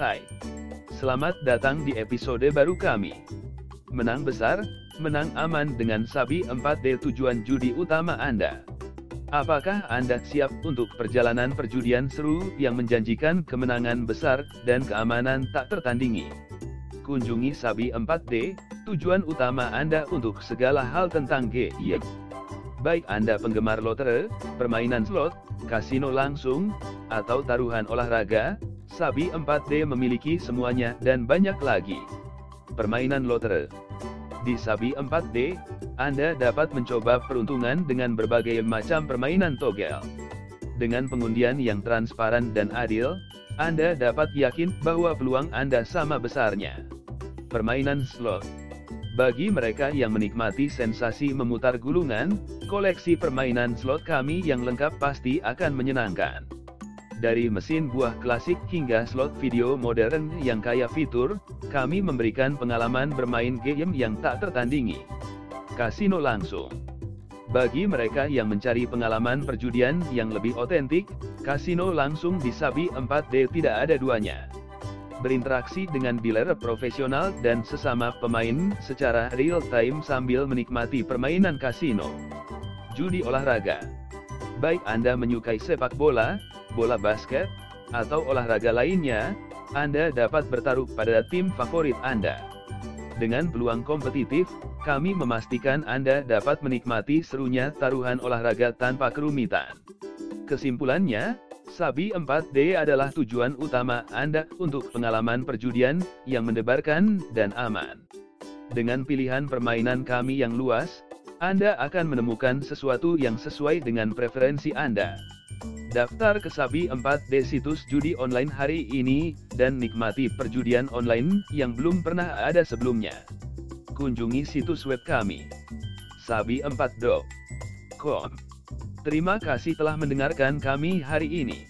Hai. Selamat datang di episode baru kami. Menang besar, menang aman dengan Sabi 4D tujuan judi utama Anda. Apakah Anda siap untuk perjalanan perjudian seru yang menjanjikan kemenangan besar dan keamanan tak tertandingi? Kunjungi Sabi 4D, tujuan utama Anda untuk segala hal tentang GIY. Baik Anda penggemar lotre, permainan slot, kasino langsung, atau taruhan olahraga, Sabi 4D memiliki semuanya dan banyak lagi. Permainan lotre Di Sabi 4D, Anda dapat mencoba peruntungan dengan berbagai macam permainan togel. Dengan pengundian yang transparan dan adil, Anda dapat yakin bahwa peluang Anda sama besarnya. Permainan slot bagi mereka yang menikmati sensasi memutar gulungan, koleksi permainan slot kami yang lengkap pasti akan menyenangkan. Dari mesin buah klasik hingga slot video modern yang kaya fitur, kami memberikan pengalaman bermain game yang tak tertandingi. Kasino langsung. Bagi mereka yang mencari pengalaman perjudian yang lebih otentik, kasino langsung di Sabi 4D tidak ada duanya. Berinteraksi dengan dealer profesional dan sesama pemain secara real time sambil menikmati permainan kasino. Judi olahraga. Baik Anda menyukai sepak bola, bola basket, atau olahraga lainnya, Anda dapat bertaruh pada tim favorit Anda. Dengan peluang kompetitif, kami memastikan Anda dapat menikmati serunya taruhan olahraga tanpa kerumitan. Kesimpulannya, Sabi 4D adalah tujuan utama Anda untuk pengalaman perjudian yang mendebarkan dan aman. Dengan pilihan permainan kami yang luas, Anda akan menemukan sesuatu yang sesuai dengan preferensi Anda. Daftar ke Sabi 4D situs judi online hari ini, dan nikmati perjudian online yang belum pernah ada sebelumnya. Kunjungi situs web kami. Sabi4do.com Terima kasih telah mendengarkan kami hari ini.